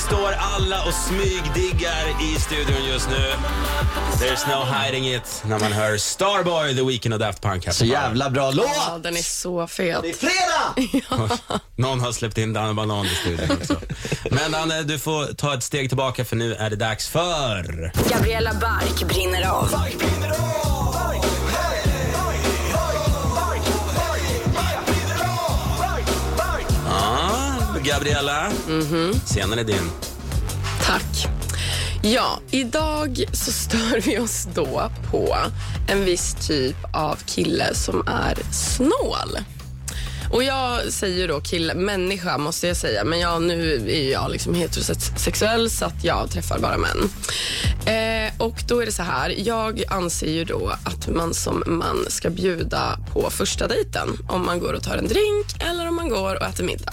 står alla och smygdiggar i studion just nu. There's no hiding it när man hör Starboy, The Weeknd och Daft Punk. här Så jävla bra låt! Ja, den är så fet. Det är fredag! Någon har släppt in Danne Banan i studion också. Men Danne, du får ta ett steg tillbaka för nu är det dags för... Gabriella Bark brinner av. Ja, Gabriella. Scenen är din. Tack. Ja, idag så stör vi oss då på en viss typ av kille som är snål. Och jag säger då kille, människa måste jag säga, men jag, nu är jag liksom heterosexuell så att jag träffar bara män. Eh, och då är det så här, jag anser ju då att man som man ska bjuda på första dejten om man går och tar en drink eller går och äter middag.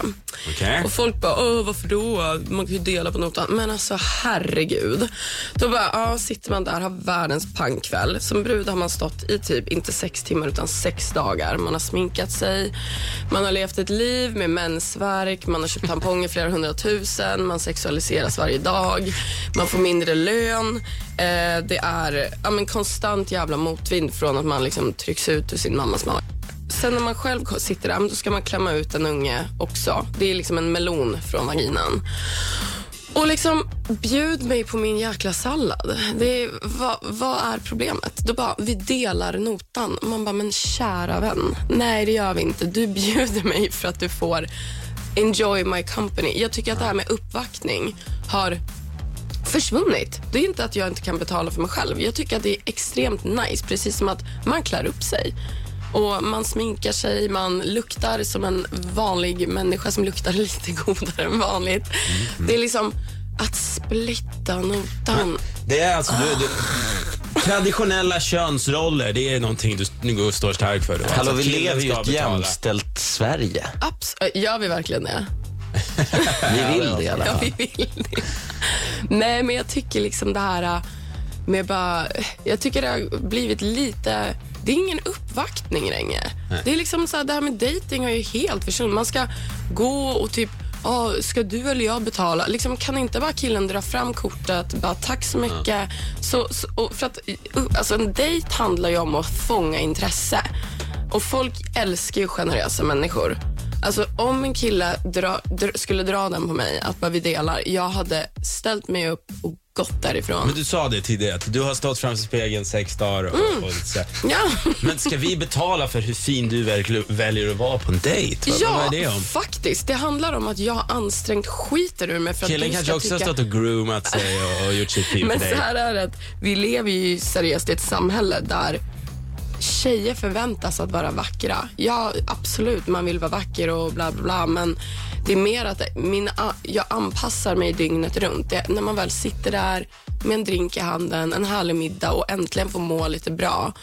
Okej. Och folk bara, Åh, varför då? Man kan ju dela på notan. Men alltså herregud. Då bara, ja, sitter man där, har världens pangkväll. Som brud har man stått i typ, inte sex timmar utan sex dagar. Man har sminkat sig, man har levt ett liv med mensvärk, man har köpt tamponger flera hundratusen, man sexualiseras varje dag, man får mindre lön. Eh, det är ja, men konstant jävla motvind från att man liksom trycks ut ur sin mammas mage. Sen när man själv sitter där, då ska man klämma ut en unge också. Det är liksom en melon från vaginan. Och liksom, bjud mig på min jäkla sallad. Det är, vad, vad är problemet? Då bara, vi delar notan. Man bara, men kära vän. Nej, det gör vi inte. Du bjuder mig för att du får enjoy my company. Jag tycker att det här med uppvaktning har försvunnit. Det är inte att jag inte kan betala för mig själv. Jag tycker att det är extremt nice, precis som att man klär upp sig. Och Man sminkar sig, man luktar som en vanlig människa som luktar lite godare än vanligt. Det är liksom att splitta notan. Det är alltså, du, du, traditionella könsroller, det är någonting du, du står stark för. Då. Hallå, Alltså, vi lever ju i ett betala. jämställt Sverige. Abs- gör vi verkligen det? Vi vill det i alla Ja, fall. vi vill det. Nej, men jag tycker liksom det här äh, med bara... Jag tycker det har blivit lite... Det är ingen uppvaktning längre. Det är liksom så här, det här med dating har ju helt försvunnit. Man ska gå och typ "Ah, ska du eller jag betala? Liksom, kan inte bara killen dra fram kortet, bara tack så mycket. Så, så, och för att, alltså, en dejt handlar ju om att fånga intresse. Och folk älskar ju generösa människor. Alltså om en kille dra, dra, skulle dra den på mig, att bara vi delar, jag hade ställt mig upp och gått därifrån. Men du sa det tidigare, att du har stått framför spegeln sex dagar och, Mm. och lite så här. Ja, Men ska vi betala för hur fin du väljer att vara på en dejt? Vad, ja vad är det om? faktiskt. Det handlar om att jag har ansträngt skiten ur mig för att Killen kanske också har tycka... stått och groomat sig och, och gjort sitt fint Men för så här är det, att vi lever ju seriöst i ett samhälle där tjejer förväntas att vara vackra. Ja, absolut, man vill vara vacker och bla bla bla, men det är mer att min, jag anpassar mig dygnet runt. Det, när man väl sitter där med en drink i handen, en härlig middag och äntligen får må lite bra.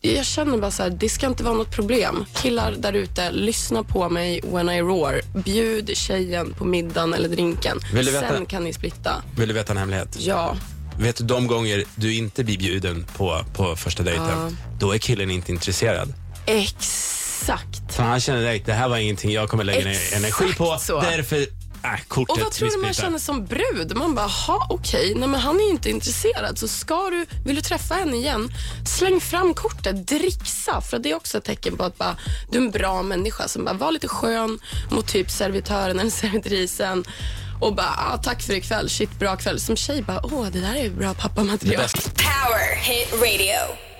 Jag känner bara så här, det ska inte vara något problem. Killar där ute, lyssna på mig when I roar. Bjud tjejen på middagen eller drinken. Vill du veta- Sen kan ni splitta. Vill du veta en hemlighet? Ja. Vet du de gånger du inte blir bjuden på, på första dejten, då är killen inte intresserad. Exakt. För han känner direkt, det här var ingenting jag kommer lägga ner Exakt energi på. så. Därför, äh, kortet Och vad tror du man känner som brud? Man bara, ha okej, nej men han är ju inte intresserad. Så ska du, vill du träffa henne igen, släng fram kortet, dricksa. För det är också ett tecken på att bara, du är en bra människa som bara var lite skön mot typ servitören eller servitrisen. Och bara, ah, tack för ikväll, shit bra kväll. Som tjej bara, åh det där är bra pappamaterial. Power Hit Radio.